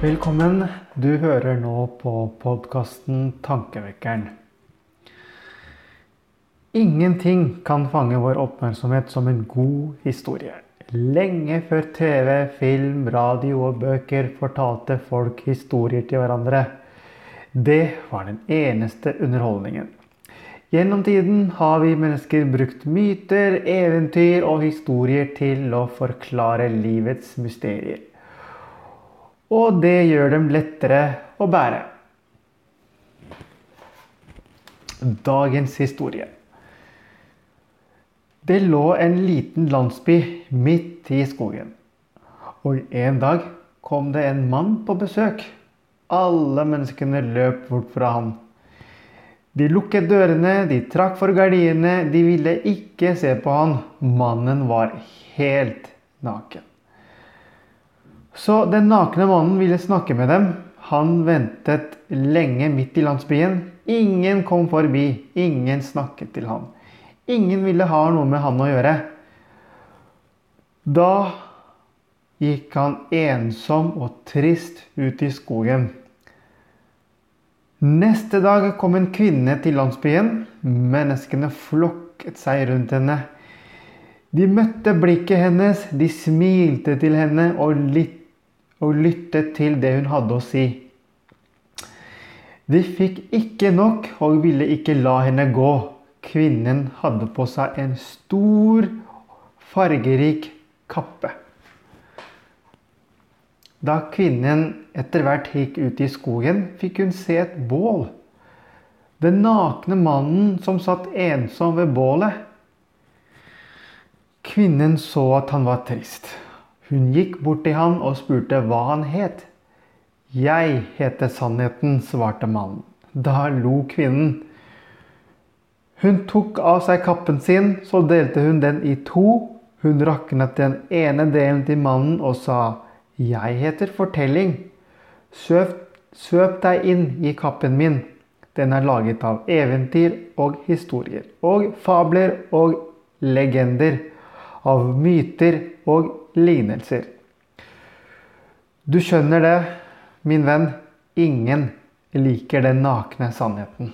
Velkommen. Du hører nå på podkasten Tankevekkeren. Ingenting kan fange vår oppmerksomhet som en god historie. Lenge før TV, film, radio og bøker fortalte folk historier til hverandre. Det var den eneste underholdningen. Gjennom tiden har vi mennesker brukt myter, eventyr og historier til å forklare livets mysterier. Og det gjør dem lettere å bære. Dagens historie. Det lå en liten landsby midt i skogen. Og en dag kom det en mann på besøk. Alle menneskene løp bort fra ham. De lukket dørene, de trakk for gardinene, de ville ikke se på han. Mannen var helt naken. Så den nakne mannen ville snakke med dem. Han ventet lenge midt i landsbyen. Ingen kom forbi, ingen snakket til ham. Ingen ville ha noe med han å gjøre. Da gikk han ensom og trist ut i skogen. Neste dag kom en kvinne til landsbyen. Menneskene flokket seg rundt henne. De møtte blikket hennes, de smilte til henne og, lyttet til det hun hadde å si. De fikk ikke nok og ville ikke la henne gå. Kvinnen hadde på seg en stor, fargerik kappe. Da kvinnen etter hvert gikk ut i skogen, fikk hun se et bål. Den nakne mannen som satt ensom ved bålet. Kvinnen så at han var trist. Hun gikk bort til han og spurte hva han het. Jeg heter Sannheten, svarte mannen. Da lo kvinnen. Hun tok av seg kappen sin, så delte hun den i to. Hun raknet den ene delen til mannen og sa jeg heter Fortelling. Søp, søp deg inn i kappen min. Den er laget av eventyr og historier. Og fabler og legender. Av myter og lignelser. Du skjønner det, min venn. Ingen liker den nakne sannheten.